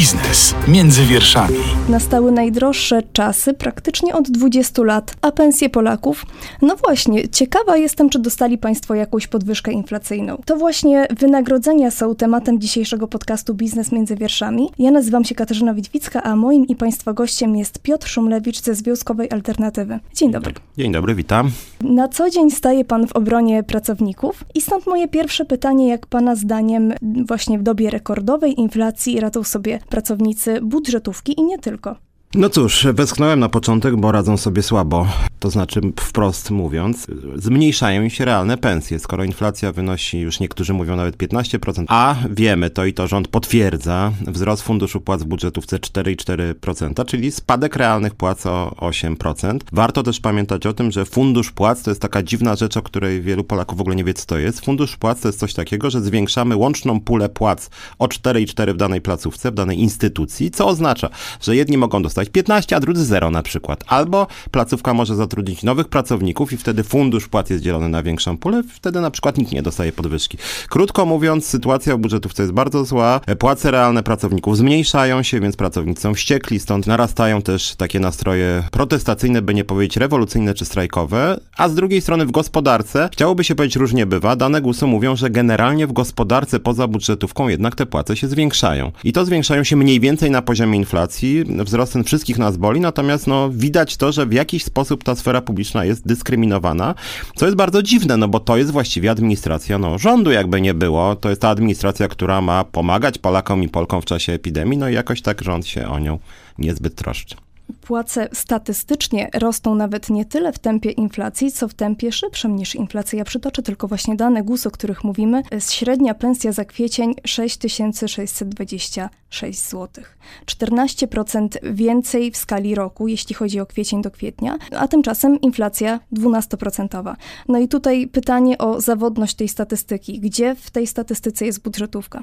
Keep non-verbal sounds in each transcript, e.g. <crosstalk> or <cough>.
Biznes między wierszami. Nastały najdroższe czasy praktycznie od 20 lat, a pensje Polaków? No właśnie, ciekawa jestem, czy dostali Państwo jakąś podwyżkę inflacyjną. To właśnie wynagrodzenia są tematem dzisiejszego podcastu Biznes między wierszami. Ja nazywam się Katarzyna Witwicka, a moim i Państwa gościem jest Piotr Szumlewicz ze Związkowej Alternatywy. Dzień dobry. Dzień dobry, witam. Na co dzień staje Pan w obronie pracowników i stąd moje pierwsze pytanie, jak Pana zdaniem właśnie w dobie rekordowej inflacji radzą sobie pracownicy budżetówki i nie tylko. No cóż, westchnąłem na początek, bo radzą sobie słabo. To znaczy, wprost mówiąc, zmniejszają się realne pensje. Skoro inflacja wynosi, już niektórzy mówią nawet 15%, a wiemy, to i to rząd potwierdza, wzrost funduszu płac w budżetówce 4,4%, czyli spadek realnych płac o 8%. Warto też pamiętać o tym, że fundusz płac to jest taka dziwna rzecz, o której wielu Polaków w ogóle nie wie, co to jest. Fundusz płac to jest coś takiego, że zwiększamy łączną pulę płac o 4,4 w danej placówce, w danej instytucji, co oznacza, że jedni mogą dostać dostać 15, a drudzy 0 na przykład. Albo placówka może zatrudnić nowych pracowników i wtedy fundusz płac jest dzielony na większą pulę, wtedy na przykład nikt nie dostaje podwyżki. Krótko mówiąc, sytuacja w budżetówce jest bardzo zła, płace realne pracowników zmniejszają się, więc pracownicy są wściekli, stąd narastają też takie nastroje protestacyjne, by nie powiedzieć rewolucyjne czy strajkowe, a z drugiej strony w gospodarce, chciałoby się powiedzieć różnie bywa, dane GUS-u mówią, że generalnie w gospodarce poza budżetówką jednak te płace się zwiększają. I to zwiększają się mniej więcej na poziomie inflacji, wzrost ten wszystkich nas boli, natomiast no, widać to, że w jakiś sposób ta sfera publiczna jest dyskryminowana, co jest bardzo dziwne, no bo to jest właściwie administracja no, rządu, jakby nie było. To jest ta administracja, która ma pomagać Polakom i Polkom w czasie epidemii, no i jakoś tak rząd się o nią niezbyt troszczy płace statystycznie rosną nawet nie tyle w tempie inflacji, co w tempie szybszym niż inflacja. Ja przytoczę tylko właśnie dane GUS, o których mówimy. Średnia pensja za kwiecień 6626 zł. 14% więcej w skali roku, jeśli chodzi o kwiecień do kwietnia, a tymczasem inflacja 12%. No i tutaj pytanie o zawodność tej statystyki. Gdzie w tej statystyce jest budżetówka?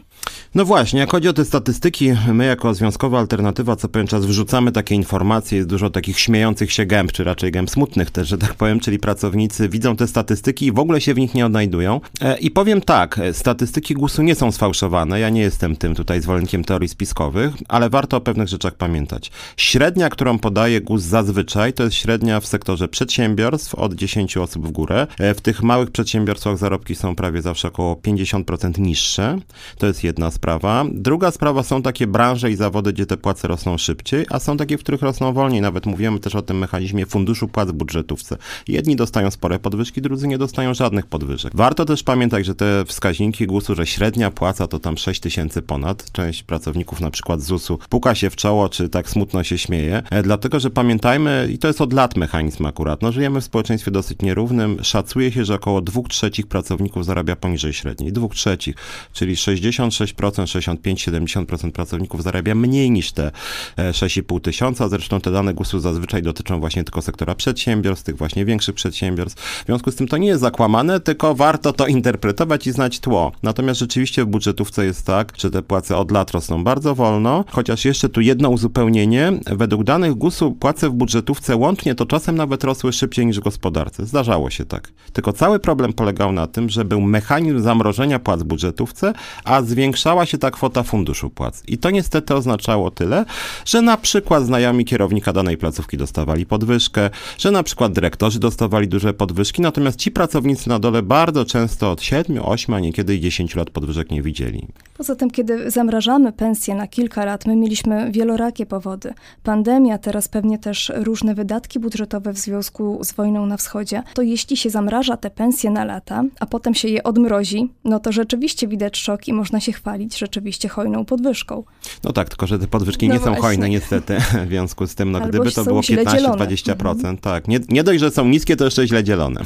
No właśnie, jak chodzi o te statystyki, my jako Związkowa Alternatywa co pewien czas wrzucamy takie informacje, jest dużo takich śmiejących się gęb, czy raczej gęb smutnych też, że tak powiem, czyli pracownicy widzą te statystyki i w ogóle się w nich nie odnajdują. E, I powiem tak, e, statystyki GUS-u nie są sfałszowane, ja nie jestem tym tutaj zwolennikiem teorii spiskowych, ale warto o pewnych rzeczach pamiętać. Średnia, którą podaje GUS zazwyczaj, to jest średnia w sektorze przedsiębiorstw od 10 osób w górę. E, w tych małych przedsiębiorstwach zarobki są prawie zawsze około 50% niższe. To jest jedna sprawa. Druga sprawa są takie branże i zawody, gdzie te płace rosną szybciej, a są takie, w których rosną rosną wolniej. Nawet mówimy też o tym mechanizmie funduszu płac w budżetówce. Jedni dostają spore podwyżki, drudzy nie dostają żadnych podwyżek. Warto też pamiętać, że te wskaźniki GUS-u, że średnia płaca to tam 6 tysięcy ponad. Część pracowników na przykład ZUS-u puka się w czoło, czy tak smutno się śmieje. E, dlatego, że pamiętajmy, i to jest od lat mechanizm akurat, no żyjemy w społeczeństwie dosyć nierównym. Szacuje się, że około 2 trzecich pracowników zarabia poniżej średniej. 2 trzecich, czyli 66%, 65-70% pracowników zarabia mniej niż te 6,5 e, tysiąca. Zresztą te dane GUS-u zazwyczaj dotyczą właśnie tylko sektora przedsiębiorstw, tych właśnie większych przedsiębiorstw. W związku z tym to nie jest zakłamane, tylko warto to interpretować i znać tło. Natomiast rzeczywiście w budżetówce jest tak, że te płace od lat rosną bardzo wolno, chociaż jeszcze tu jedno uzupełnienie. Według danych GUS-u płace w budżetówce łącznie to czasem nawet rosły szybciej niż w gospodarce. Zdarzało się tak. Tylko cały problem polegał na tym, że był mechanizm zamrożenia płac w budżetówce, a zwiększała się ta kwota funduszu płac. I to niestety oznaczało tyle, że na przykład znajomi kierowcy kierownika danej placówki dostawali podwyżkę, że na przykład dyrektorzy dostawali duże podwyżki, natomiast ci pracownicy na dole bardzo często od 7, 8, a niekiedy i 10 lat podwyżek nie widzieli. Poza tym, kiedy zamrażamy pensje na kilka lat, my mieliśmy wielorakie powody. Pandemia, teraz pewnie też różne wydatki budżetowe w związku z wojną na wschodzie. To jeśli się zamraża te pensje na lata, a potem się je odmrozi, no to rzeczywiście widać szok i można się chwalić rzeczywiście hojną podwyżką. No tak, tylko że te podwyżki no nie właśnie. są hojne niestety <laughs> w związku z tym, no Albo gdyby to było 15-20%, mhm. tak. Nie, nie dość, że są niskie, to jeszcze źle dzielone.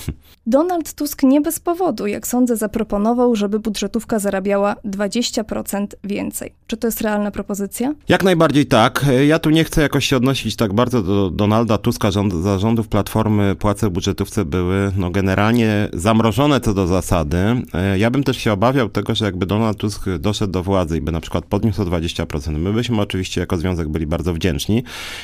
Donald Tusk nie bez powodu, jak sądzę, zaproponował, żeby budżetówka zarabiała 20% więcej. Czy to jest realna propozycja? Jak najbardziej tak. Ja tu nie chcę jakoś się odnosić tak bardzo do Donalda Tuska. Rząd, zarządów Platformy płace w budżetówce były no, generalnie zamrożone co do zasady. Ja bym też się obawiał tego, że jakby Donald Tusk doszedł do władzy i by na przykład podniósł o 20%, my byśmy oczywiście jako związek byli bardzo wdzięczni.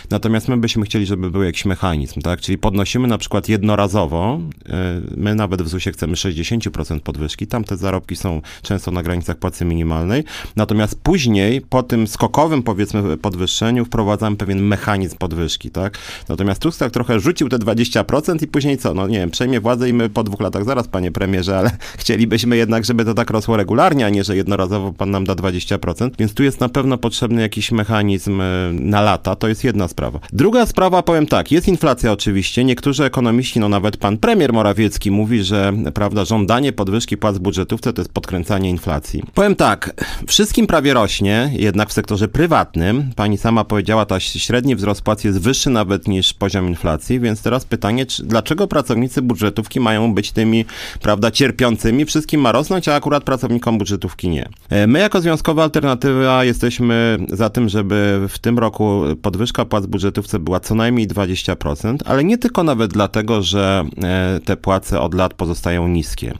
Natomiast my byśmy chcieli, żeby był jakiś mechanizm, tak? Czyli podnosimy na przykład jednorazowo, e, my nawet w ZUS-ie chcemy 60% podwyżki, tam te zarobki są często na granicach płacy minimalnej, minimalnej. Natomiast później, po tym skokowym, powiedzmy, podwyższeniu, wprowadzamy pewien mechanizm podwyżki, tak? Natomiast Tusk tak trochę rzucił te 20% i później co? No nie wiem, przejmie władzę i my po dwóch latach zaraz, panie premierze, ale <laughs> chcielibyśmy jednak, żeby to tak rosło regularnie, a nie, że jednorazowo pan nam da 20%. Więc tu jest na pewno potrzebny jakiś mechanizm e, na lata. To jest jedna sprawa. Druga sprawa, powiem tak, jest inflacja oczywiście. Niektórzy ekonomiści, no nawet pan premier Morawiecki mówi, że prawda, żądanie podwyżki płac budżetówce to jest podkręcanie inflacji. Powiem tak, wszystkim prawie rośnie, jednak w sektorze prywatnym. Pani sama powiedziała, ta średni wzrost płac jest wyższy nawet niż poziom inflacji, więc teraz pytanie, czy, dlaczego pracownicy budżetówki mają być tymi, prawda, cierpiącymi? Wszystkim ma rosnąć, a akurat pracownikom budżetówki nie. E, my jako Związkowa Alternatywa jesteśmy za tym, żeby w tym roku podwyżka płac w budżetówce była co najmniej 20%, ale nie tylko nawet dlatego, że e, te płace od lat pozostają niskie.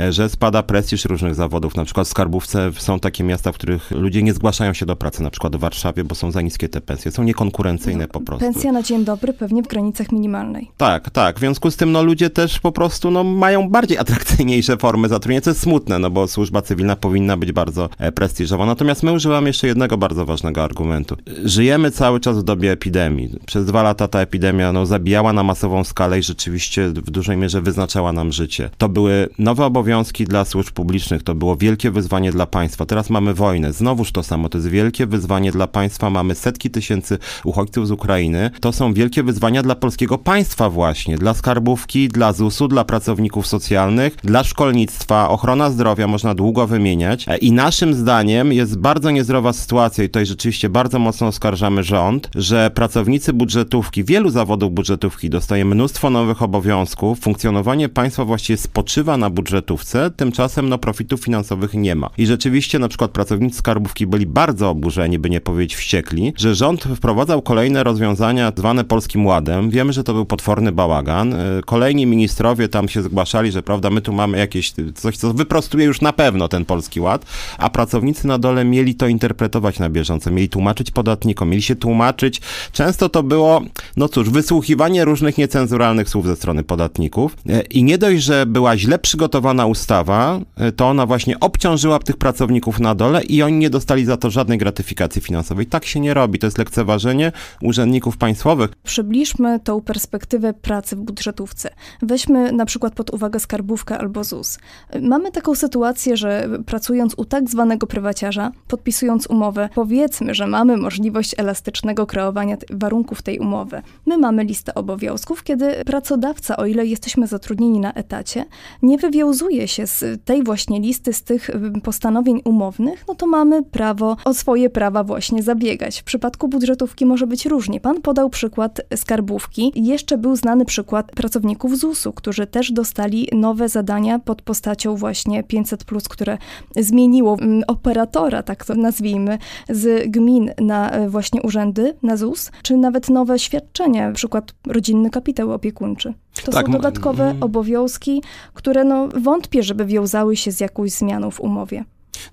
E, że spada prestiż różnych zawodów. Na przykład w skarbówce są takie miasta, w których ludzie nie zgłaszają się do pracy, na przykład w Warszawie, bo są za niskie te pensje. Są niekonkurencyjne no, po prostu. Pensja na dzień dobry pewnie w granicach minimalnej. Tak, tak. W związku z tym no, ludzie też po prostu no, mają bardziej <laughs> atrakcyjniejsze formy zatrudnienia, co jest smutne, no bo służba cywilna powinna być bardzo e, prestiżowa. Natomiast my używamy jeszcze jednego bardzo ważnego argumentu. Żyjemy cały czas w dobie epidemii. Przez dwa lata ta epidemia no, zabijała na masową skalę i rzeczywiście w dużej mierze wyznaczała nam życie. To były nowe obowiązki, obowiązki dla służb publicznych. To było wielkie wyzwanie dla państwa. Teraz mamy wojnę. Znowuż to samo. To jest wielkie wyzwanie dla państwa. Mamy setki tysięcy uchodźców z Ukrainy. To są wielkie wyzwania dla polskiego państwa właśnie. Dla skarbówki, dla ZUS-u, dla pracowników socjalnych, dla szkolnictwa, ochrona zdrowia można długo wymieniać. I naszym zdaniem jest bardzo niezdrowa sytuacja i tutaj rzeczywiście bardzo mocno oskarżamy rząd, że pracownicy budżetówki, wielu zawodów budżetówki dostaje mnóstwo nowych obowiązków. Funkcjonowanie państwa właściwie spoczywa na budżetówce tymczasem no profitów finansowych nie ma. I rzeczywiście na przykład pracownicy skarbówki byli bardzo oburzeni, by nie powiedzieć wściekli, że rząd wprowadzał kolejne rozwiązania zwane Polskim Ładem. Wiemy, że to był potworny bałagan. E, kolejni ministrowie tam się zgłaszali, że prawda, my tu mamy jakieś coś, co wyprostuje już na pewno ten Polski Ład, a pracownicy na dole mieli to interpretować na bieżąco, mieli tłumaczyć podatnikom, mieli się tłumaczyć. Często to było, no cóż, wysłuchiwanie różnych niecenzuralnych słów ze strony podatników e, i nie dość, że była źle przygotowana ustawa, e, to ona właśnie obciążyła tych pracowników na dole i oni nie dostali za to żadnej gratyfikacji finansowej. Tak się nie robi. To jest lekceważenie urzędników państwowych. Przybliżmy tą perspektywę pracy w budżetówce. Weźmy na przykład pod uwagę skarbówkę albo ZUS. Mamy taką sytuację, że pracując u tak zwanego prywaciarza, podpisując umowę, powiedzmy, że mamy możliwość elastycznego kreowania warunków tej umowy. My mamy listę obowiązków, kiedy pracodawca, o ile jesteśmy zatrudnieni na etacie, nie wywiązuje się z tej właśnie listy, z tych postanowień umownych, no to mamy prawo o swoje prawa właśnie zabiegać. W przypadku budżetówki może być różnie. Pan podał przykład skarbówki. Jeszcze był znany przykład pracowników ZUS-u, którzy też dostali nowe zadania pod postacią właśnie 500, które zmieniło operatora, tak to nazwijmy, z gmin na y, właśnie urzędy, na ZUS, czy nawet nowe świadczenia, przykład rodzinny kapitał opiekuńczy. To tak, są dodatkowe obowiązki, które no wątpię, żeby wiązały się z jakąś zmianą w umowie.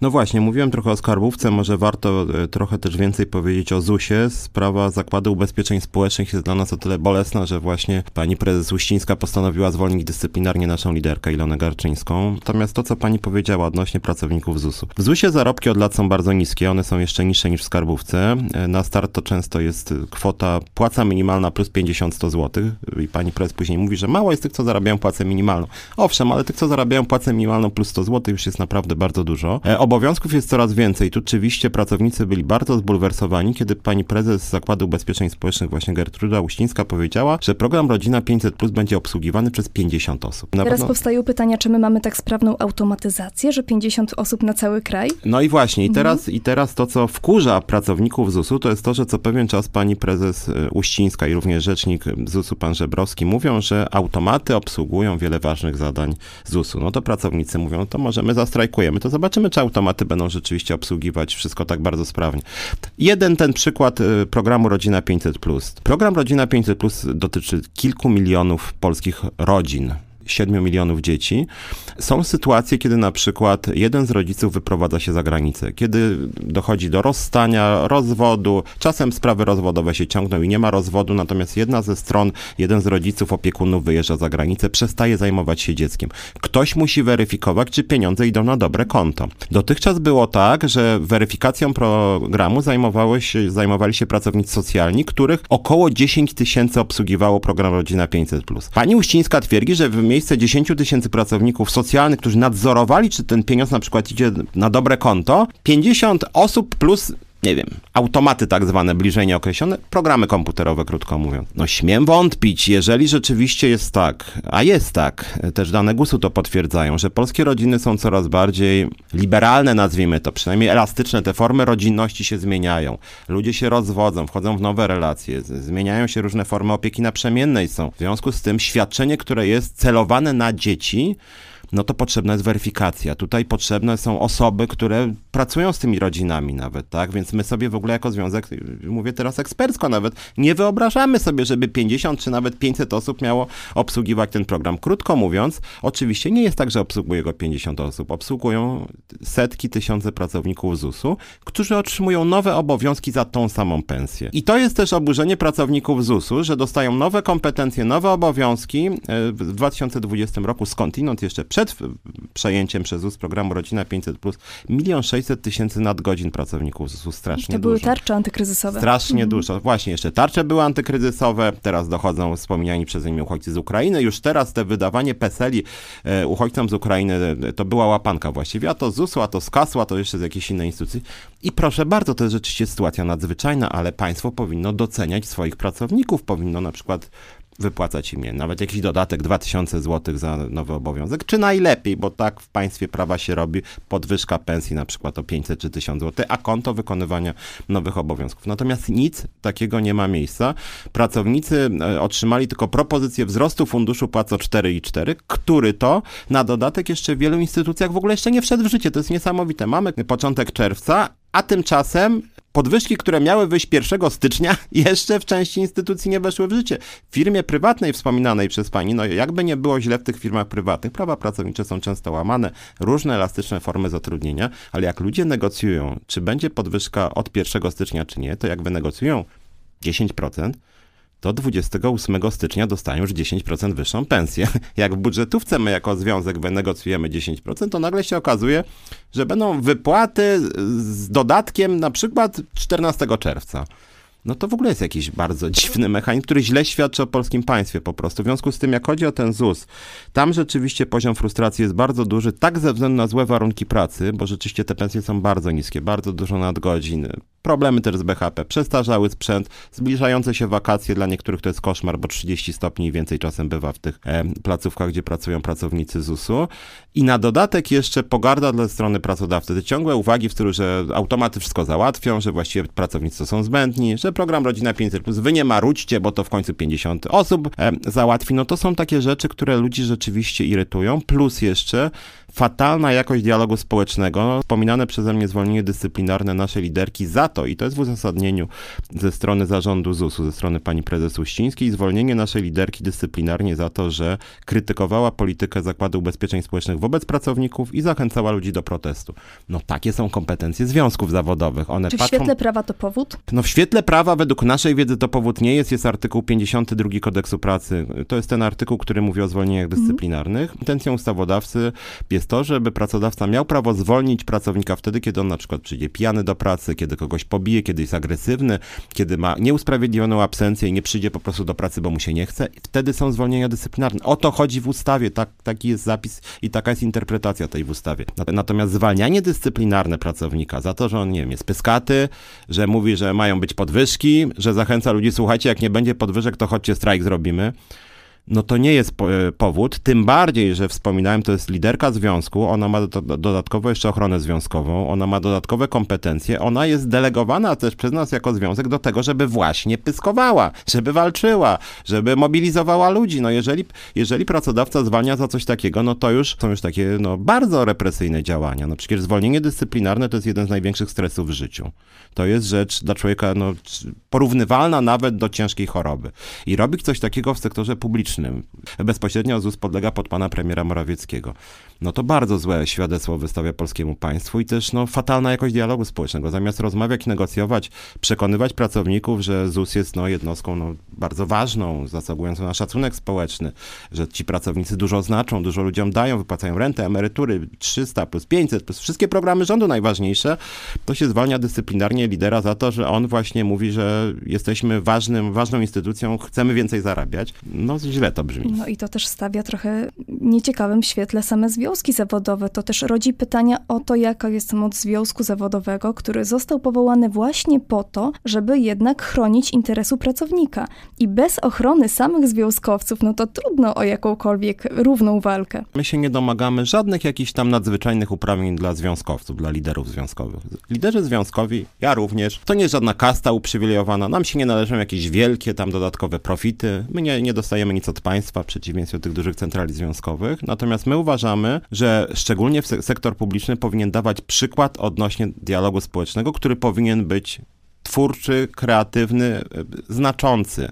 No właśnie, mówiłem trochę o skarbówce, może warto e, trochę też więcej powiedzieć o ZUS-ie. Sprawa Zakładu Ubezpieczeń Społecznych jest dla nas o tyle bolesna, że właśnie pani prezes Uścińska postanowiła zwolnić dyscyplinarnie naszą liderkę Ilonę Garczyńską. Natomiast to, co pani powiedziała odnośnie pracowników ZUS-u. W ZUS-ie zarobki od lat są bardzo niskie, one są jeszcze niższe niż w skarbówce. E, na start to często jest kwota płaca minimalna plus 50-100 zł i pani prezes później mówi, że mało jest tych, co zarabiają płacę minimalną. Owszem, ale tych, co zarabiają płacę minimalną plus 100 zł już jest naprawdę bardzo dużo. E, Obowiązków jest coraz więcej. Tu oczywiście pracownicy byli bardzo zbulwersowani, kiedy pani prezes Zakładu Ubezpieczeń Społecznych, właśnie Gertruda Uścińska, powiedziała, że program Rodzina 500 Plus będzie obsługiwany przez 50 osób. Na Teraz pewno... powstają pytania, czy my mamy tak sprawną automatyzację, że 50 osób na cały kraj? No i właśnie, i mhm. teraz, i teraz to, co wkurza pracowników ZUS-u, to jest to, że co pewien czas pani prezes e, Uścińska i również rzecznik ZUS-u, pan Żebrowski, mówią, że automaty obsługują wiele ważnych zadań ZUS-u. No to pracownicy mówią, no to może my zastrajkujemy, to zobaczymy, czy automaty będą rzeczywiście obsługiwać wszystko tak bardzo sprawnie. Jeden ten przykład y, programu Rodzina 500. Program Rodzina 500 dotyczy kilku milionów polskich rodzin 7 milionów dzieci. Są sytuacje, kiedy na przykład jeden z rodziców wyprowadza się za granicę, kiedy dochodzi do rozstania, rozwodu, czasem sprawy rozwodowe się ciągną i nie ma rozwodu, natomiast jedna ze stron, jeden z rodziców, opiekunów wyjeżdża za granicę, przestaje zajmować się dzieckiem. Ktoś musi weryfikować, czy pieniądze idą na dobre konto. Dotychczas było tak, że weryfikacją programu zajmowały się, zajmowali się pracownicy socjalni, których około 10 tysięcy obsługiwało program Rodzina 500+. Pani Uścińska twierdzi, że w miejsce 10 tysięcy pracowników socjalnych, którzy nadzorowali, czy ten pieniądz na przykład idzie na dobre konto, 50 osób plus nie wiem, automaty tak zwane, bliżej nieokreślone, programy komputerowe, krótko mówiąc. No śmiem wątpić, jeżeli rzeczywiście jest tak, a jest tak, też dane GUS-u to potwierdzają, że polskie rodziny są coraz bardziej liberalne, nazwijmy to, przynajmniej elastyczne, te formy rodzinności się zmieniają. Ludzie się rozwodzą, wchodzą w nowe relacje, zmieniają się różne formy opieki naprzemiennej są. W związku z tym świadczenie, które jest celowane na dzieci, no to potrzebna jest weryfikacja. Tutaj potrzebne są osoby, które pracują z tymi rodzinami nawet, tak? Więc my sobie w ogóle jako związek, mówię teraz ekspercko nawet, nie wyobrażamy sobie, żeby 50 czy nawet 500 osób miało obsługiwać ten program. Krótko mówiąc, oczywiście nie jest tak, że obsługuje go 50 osób. Obsługują setki, tysiące pracowników ZUS-u, którzy otrzymują nowe obowiązki za tą samą pensję. I to jest też oburzenie pracowników ZUS-u, że dostają nowe kompetencje, nowe obowiązki e, w 2020 roku skądinąd jeszcze przed przed przejęciem przez ZUS programu Rodzina 500+, milion 600 tysięcy nadgodzin pracowników ZUS, strasznie To były dużo. tarcze antykryzysowe. Strasznie mhm. dużo. Właśnie, jeszcze tarcze były antykryzysowe, teraz dochodzą wspomniani przeze mnie uchodźcy z Ukrainy. Już teraz te wydawanie PESELi e, uchodźcom z Ukrainy e, to była łapanka właściwie, a to ZUS-u, a to z KAS-u, a to jeszcze z jakiejś innej instytucji. I proszę bardzo, to jest rzeczywiście sytuacja nadzwyczajna, ale państwo powinno doceniać swoich pracowników, powinno na przykład wypłacać im nawet jakiś dodatek 2000 zł za nowy obowiązek, czy najlepiej, bo tak w państwie prawa się robi podwyżka pensji na przykład o 500 czy 1000 zł, a konto wykonywania nowych obowiązków. Natomiast nic takiego nie ma miejsca. Pracownicy e, otrzymali tylko propozycję wzrostu funduszu płac o 4,4, który to na dodatek jeszcze w wielu instytucjach w ogóle jeszcze nie wszedł w życie. To jest niesamowite. Mamy początek czerwca, a tymczasem podwyżki, które miały wyjść 1 stycznia, <laughs> jeszcze w części instytucji nie weszły w życie. W firmie prywatnej wspominanej przez pani, no jakby nie było źle w tych firmach prywatnych, prawa pracownicze są często łamane, różne elastyczne formy zatrudnienia, ale jak ludzie negocjują, czy będzie podwyżka od 1 stycznia, czy nie, to jak wynegocjują 10%, to 28 stycznia dostają już 10% wyższą pensję. <laughs> Jak w budżetówce my jako związek wynegocjujemy 10%, to nagle się okazuje, że będą wypłaty z dodatkiem na przykład 14 czerwca no to w ogóle jest jakiś bardzo <laughs> dziwny mechanizm, który źle świadczy o polskim państwie po prostu. W związku z tym, jak chodzi o ten ZUS, tam rzeczywiście poziom frustracji jest bardzo duży, tak ze względu na złe warunki pracy, bo rzeczywiście te pensje są bardzo niskie, bardzo dużo nadgodzin, problemy też z BHP, przestarzały sprzęt, zbliżające się wakacje, dla niektórych to jest koszmar, bo 30 stopni i więcej czasem bywa w tych e, placówkach, gdzie pracują pracownicy ZUS-u. I na dodatek jeszcze pogarda dla strony pracodawcy, te ciągłe uwagi w stylu, że automaty wszystko załatwią, że właściwie pracownicy są zbędni, że program Rodzina 500 Plus, wy nie marudźcie, bo to w końcu 50 osób e, załatwi. No to są takie rzeczy, które ludzi rzeczywiście irytują, plus jeszcze fatalna jakość dialogu społecznego. Wspominane przeze mnie zwolnienie dyscyplinarne naszej liderki za to, i to jest w uzasadnieniu ze strony zarządu ZUS-u, ze strony pani prezes Uścińskiej, zwolnienie naszej liderki dyscyplinarnie za to, że krytykowała politykę Zakładu Ubezpieczeń Społecznych wobec pracowników i zachęcała ludzi do protestu. No takie są kompetencje związków zawodowych. One Czy w patrzą... świetle prawa to powód? No w świetle prawa według naszej wiedzy to powód nie jest. Jest artykuł 52 kodeksu pracy. To jest ten artykuł, który mówi o zwolnieniach mhm. dyscyplinarnych. Intencją ustawodawcy jest jest to, żeby pracodawca miał prawo zwolnić pracownika wtedy, kiedy on na przykład przyjdzie pijany do pracy, kiedy kogoś pobije, kiedy jest agresywny, kiedy ma nieusprawiedliwioną absencję i nie przyjdzie po prostu do pracy, bo mu się nie chce. Wtedy są zwolnienia dyscyplinarne. O to chodzi w ustawie, tak, taki jest zapis i taka jest interpretacja tej w ustawie. Natomiast zwalnianie dyscyplinarne pracownika za to, że on, nie wiem, jest pyskaty, że mówi, że mają być podwyżki, że zachęca ludzi, słuchajcie, jak nie będzie podwyżek, to chodźcie strajk zrobimy no to nie jest e, powód, tym bardziej, że wspominałem, to jest liderka związku, ona ma do, dodatkowo jeszcze ochronę związkową, ona ma dodatkowe kompetencje, ona jest delegowana też przez nas jako związek do tego, żeby właśnie pyskowała, żeby walczyła, żeby mobilizowała ludzi. No jeżeli, jeżeli pracodawca zwalnia za coś takiego, no to już są już takie no, bardzo represyjne działania. No przecież zwolnienie dyscyplinarne to jest jeden z największych stresów w życiu. To jest rzecz dla człowieka no, porównywalna nawet do ciężkiej choroby. I robić coś takiego w sektorze publicznym publicznym. Bezpośrednio ZUS podlega pod pana premiera Morawieckiego. No to bardzo złe świadectwo wystawia polskiemu państwu i też no, fatalna jakość dialogu społecznego. Zamiast rozmawiać, negocjować, przekonywać pracowników, że ZUS jest no, jednostką no, bardzo ważną, zasługującą na szacunek społeczny, że ci pracownicy dużo znaczą, dużo ludziom dają, wypłacają rentę, emerytury 300 plus 500 plus wszystkie programy rządu najważniejsze, to się zwalnia dyscyplinarnie lidera za to, że on właśnie mówi, że jesteśmy ważnym, ważną instytucją, chcemy więcej zarabiać. No źle to brzmi. No i to też stawia trochę nieciekawym świetle same związki zawodowe. To też rodzi pytania o to, jaka jest moc związku zawodowego, który został powołany właśnie po to, żeby jednak chronić interesu pracownika. I bez ochrony samych związkowców, no to trudno o jakąkolwiek równą walkę. My się nie domagamy żadnych jakichś tam nadzwyczajnych uprawnień dla związkowców, dla liderów związkowych. Liderzy związkowi, ja również, to nie jest żadna kasta uprzywilejowana, nam się nie należą jakieś wielkie tam dodatkowe profity, my nie, nie dostajemy nic od państwa, w przeciwieństwie do tych dużych centrali związkowych, natomiast my uważamy, że szczególnie w sektor publiczny powinien dawać przykład odnośnie dialogu społecznego, który powinien być twórczy, kreatywny, znaczący.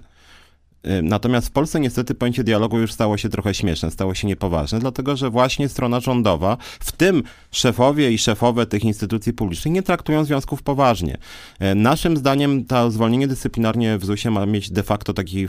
Natomiast w Polsce niestety pojęcie dialogu już stało się trochę śmieszne, stało się niepoważne, dlatego że właśnie strona rządowa, w tym szefowie i szefowe tych instytucji publicznych, nie traktują związków poważnie. Naszym zdaniem to zwolnienie dyscyplinarnie w ZUS-ie ma mieć de facto taki,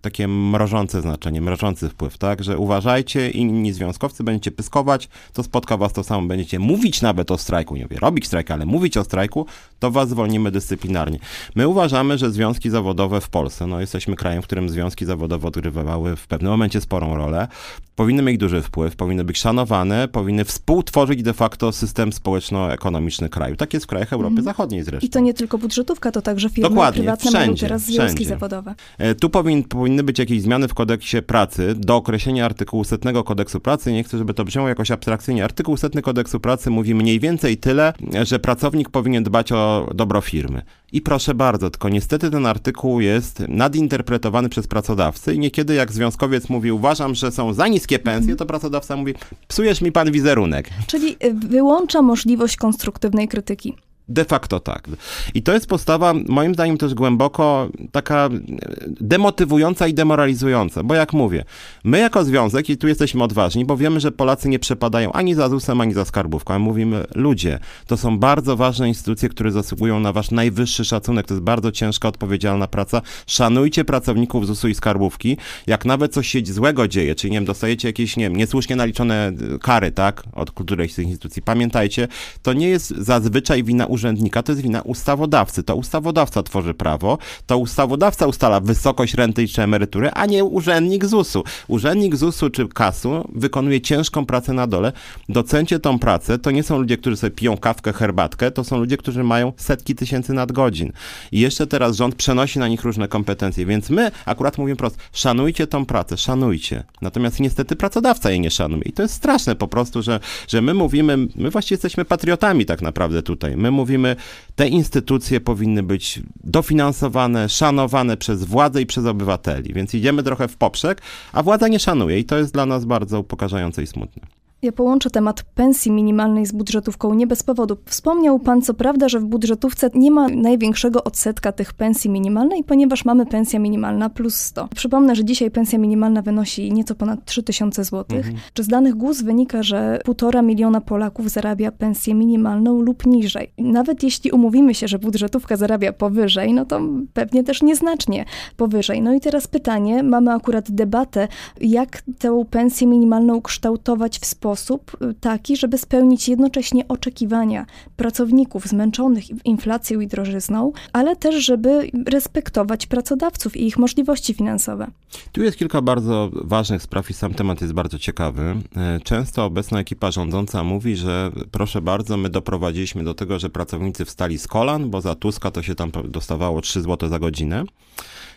takie mrożące znaczenie, mrożący wpływ, tak, że uważajcie, inni związkowcy będziecie pyskować, to spotka was to samo, będziecie mówić nawet o strajku, nie mówię robić strajk, ale mówić o strajku, to was zwolnimy dyscyplinarnie. My uważamy, że związki zawodowe w Polsce, no jesteśmy krajem, w którym związki zawodowe odgrywały w pewnym momencie sporą rolę, powinny mieć duży wpływ, powinny być szanowane, powinny współtworzyć de facto system społeczno-ekonomiczny kraju. Tak jest w krajach Europy mm. Zachodniej zresztą. I to nie tylko budżetówka, to także firmy Dokładnie, prywatne wszędzie, mają teraz związki wszędzie. zawodowe. E, tu powin, powinny być jakieś zmiany w kodeksie pracy do określenia artykułu setnego kodeksu pracy. Nie chcę, żeby to brzmiało jakoś abstrakcyjnie. Artykuł setny kodeksu pracy mówi mniej więcej tyle, że pracownik powinien dbać o dobro firmy. I proszę bardzo, tylko niestety ten artykuł jest nadinterpretowany przez pracodawcy i niekiedy jak związkowiec mówi, uważam, że są za niskie pensje, to pracodawca mówi, psujesz mi pan wizerunek. Czyli y, wyłącza możliwość konstruktywnej krytyki. De facto tak. I to jest postawa, moim zdaniem, też głęboko taka demotywująca i demoralizująca, bo jak mówię, my jako związek, i tu jesteśmy odważni, bo wiemy, że Polacy nie przepadają ani za ZUS-em, ani za skarbówką, a mówimy, ludzie, to są bardzo ważne instytucje, które zasługują na wasz najwyższy szacunek, to jest bardzo ciężka, odpowiedzialna praca. Szanujcie pracowników ZUS-u i skarbówki. Jak nawet coś się złego dzieje, czyli nie wiem, dostajecie jakieś, nie wiem, niesłusznie naliczone kary, tak, od którejś z tych instytucji, pamiętajcie, to nie jest zazwyczaj wina urzędnika, to jest wina ustawodawcy. To ustawodawca tworzy prawo, to ustawodawca ustala wysokość renty czy emerytury, a nie urzędnik ZUS-u. Urzędnik ZUS-u czy KAS-u wykonuje ciężką pracę na dole. Docencie tą pracę. To nie są ludzie, którzy sobie piją kawkę, herbatkę, to są ludzie, którzy mają setki tysięcy nadgodzin. I jeszcze teraz rząd przenosi na nich różne kompetencje, więc my akurat mówimy prosto, szanujcie tą pracę, szanujcie. Natomiast niestety pracodawca jej nie szanuje. I to jest straszne po prostu, że, że my mówimy, my właściwie jesteśmy patriotami tak naprawdę tutaj. My mówimy, mówimy, te instytucje powinny być dofinansowane, szanowane przez władzę i przez obywateli. Więc idziemy trochę w poprzek, a władza nie szanuje i to jest dla nas bardzo upokarzające i smutne. Ja połączę temat pensji minimalnej z budżetówką nie bez powodu. Wspomniał pan co prawda, że w budżetówce nie ma największego odsetka tych pensji minimalnej, ponieważ mamy pensja minimalna plus 100. Przypomnę, że dzisiaj pensja minimalna wynosi nieco ponad 3000 zł. Mhm. Czy z danych GUS wynika, że 1,5 miliona Polaków zarabia pensję minimalną lub niżej? Nawet jeśli umówimy się, że budżetówka zarabia powyżej, no to pewnie też nieznacznie powyżej. No i teraz pytanie, mamy akurat debatę, jak tę pensję minimalną kształtować w sposób, sposób y, taki, żeby spełnić jednocześnie oczekiwania pracowników zmęczonych inflacją i drożyzną, ale też, żeby respektować pracodawców i ich możliwości finansowe. Tu jest kilka bardzo ważnych spraw i sam temat jest bardzo ciekawy. E, często obecna ekipa rządząca mówi, że proszę bardzo, my doprowadziliśmy do tego, że pracownicy wstali z kolan, bo za Tuska to się tam dostawało 3 zł za godzinę.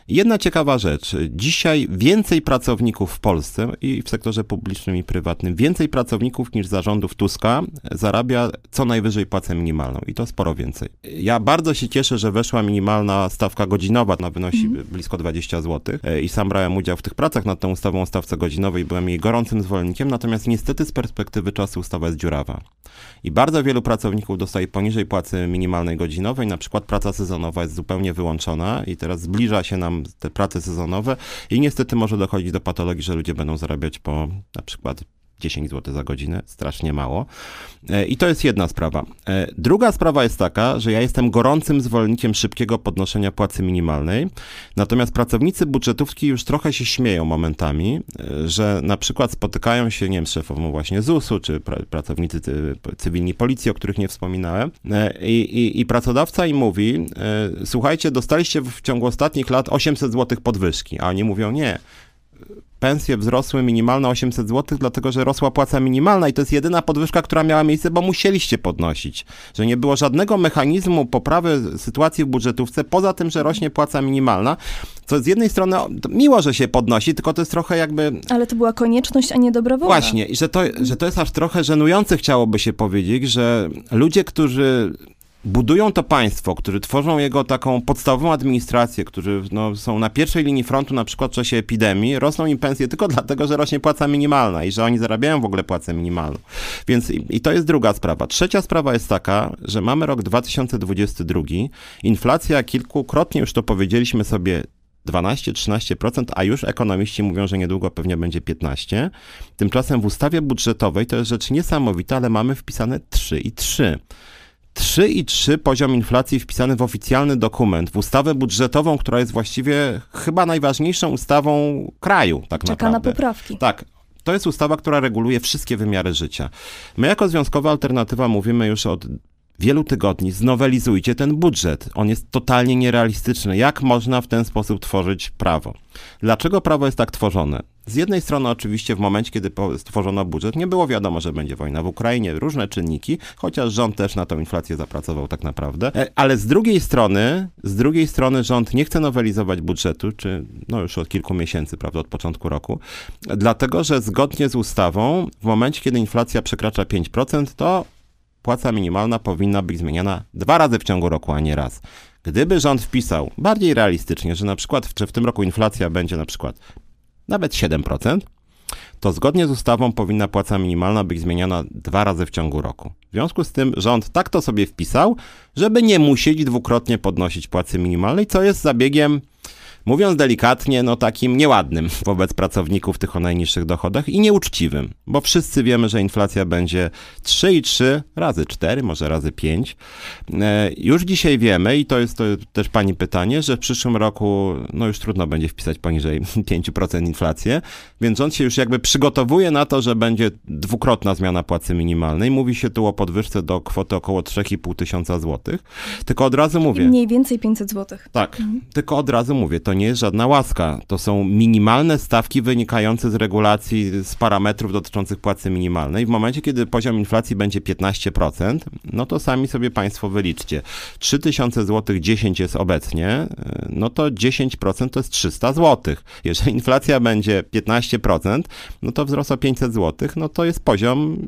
Jedna ciekawa rzecz. Dzisiaj więcej pracowników w Polsce i w sektorze publicznym i prywatnym, więcej pracowników niż zarządów Tuska zarabia co najwyżej płacę minimalną i to sporo więcej. Ja bardzo się cieszę, że weszła minimalna stawka godzinowa, ona wynosi mhm. blisko 20 zł e, i sam brałem udział w tych pracach nad tą ustawą o stawce godzinowej, byłem jej gorącym zwolennikiem, natomiast niestety z perspektywy czasu ustawa jest dziurawa. I bardzo wielu pracowników dostaje poniżej płacy minimalnej godzinowej, na przykład praca sezonowa jest zupełnie wyłączona i teraz zbliża się nam te prace sezonowe i niestety może dochodzić do patologii, że ludzie będą zarabiać po na przykład 10 zł za godzinę, strasznie mało. E, I to jest jedna sprawa. E, druga sprawa jest taka, że ja jestem gorącym zwolennikiem szybkiego podnoszenia płacy minimalnej, natomiast pracownicy budżetówki już trochę się śmieją momentami, e, że na przykład spotykają się, nie wiem, szefową właśnie ZUS-u, czy pracownicy cywilni policji, o których nie wspominałem, i, i, i pracodawca im mówi, słuchajcie, dostaliście w ciągu ostatnich lat 800 zł podwyżki, a oni mówią, nie, pensje wzrosły minimalne 800 zł, dlatego że rosła płaca minimalna i to jest jedyna podwyżka, która miała miejsce, bo musieliście podnosić. Że nie było żadnego mechanizmu poprawy sytuacji w budżetówce, poza tym, że rośnie płaca minimalna, co z jednej strony miło, że się podnosi, tylko to jest trochę jakby... Ale to była konieczność, a nie dobra wola. Właśnie, i że to, że to jest aż trochę żenujące, chciałoby się powiedzieć, że ludzie, którzy budują to państwo, którzy tworzą jego taką podstawową administrację, którzy no, są na pierwszej linii frontu na przykład w czasie epidemii, rosną im pensje tylko <laughs> dlatego, że rośnie płaca minimalna i że oni zarabiają w ogóle płacę minimalną. Więc i, i to jest druga sprawa. Trzecia sprawa jest taka, że mamy rok 2022, inflacja kilkukrotnie już to powiedzieliśmy sobie 12-13%, a już ekonomiści mówią, że niedługo pewnie będzie 15%. Tymczasem w ustawie budżetowej to jest rzecz niesamowita, ale mamy wpisane 3 i 3. 3,3 poziom inflacji wpisany w oficjalny dokument, w ustawę budżetową, która jest właściwie chyba najważniejszą ustawą kraju, tak Czeka naprawdę. na poprawki. Tak. To jest ustawa, która reguluje wszystkie wymiary życia. My jako Związkowa Alternatywa mówimy już od wielu tygodni, znowelizujcie ten budżet. On jest totalnie nierealistyczny. Jak można w ten sposób tworzyć prawo? Dlaczego prawo jest tak tworzone? Z jednej strony oczywiście w momencie, kiedy stworzono budżet, nie było wiadomo, że będzie wojna w Ukrainie, różne czynniki, chociaż rząd też na tą inflację zapracował tak naprawdę. E, ale z drugiej strony, z drugiej strony rząd nie chce nowelizować budżetu, czy no już od kilku miesięcy, prawda, od początku roku, dlatego że zgodnie z ustawą, w momencie, kiedy inflacja przekracza 5%, to płaca minimalna powinna być zmieniana dwa razy w ciągu roku, a nie raz. Gdyby rząd wpisał bardziej realistycznie, że na przykład w, w tym roku inflacja będzie na przykład nawet 7%, to zgodnie z ustawą powinna płaca minimalna być zmieniana dwa razy w ciągu roku. W związku z tym rząd tak to sobie wpisał, żeby nie musieć dwukrotnie podnosić płacy minimalnej, co jest zabiegiem mówiąc delikatnie, no takim nieładnym wobec pracowników tych o najniższych dochodach i nieuczciwym, bo wszyscy wiemy, że inflacja będzie 3,3 razy 4, może razy 5. E, już dzisiaj wiemy, i to jest to też pani pytanie, że w przyszłym roku no już trudno będzie wpisać poniżej <laughs> 5% inflację, więc rząd się już jakby przygotowuje na to, że będzie dwukrotna zmiana płacy minimalnej. Mówi się tu o podwyżce do kwoty około 3,5 tysiąca złotych. Tylko od razu mówię. Mniej więcej 500 złotych. Tak, mhm. tylko od razu mówię, to nie jest żadna łaska. To są minimalne stawki wynikające z regulacji, z parametrów dotyczących płacy minimalnej. W momencie, kiedy poziom inflacji będzie 15%, no to sami sobie Państwo wyliczcie. 3000 zł 10 jest obecnie, no to 10% to jest 300 zł. Jeżeli inflacja będzie 15%, no to wzrost o 500 zł, no to jest poziom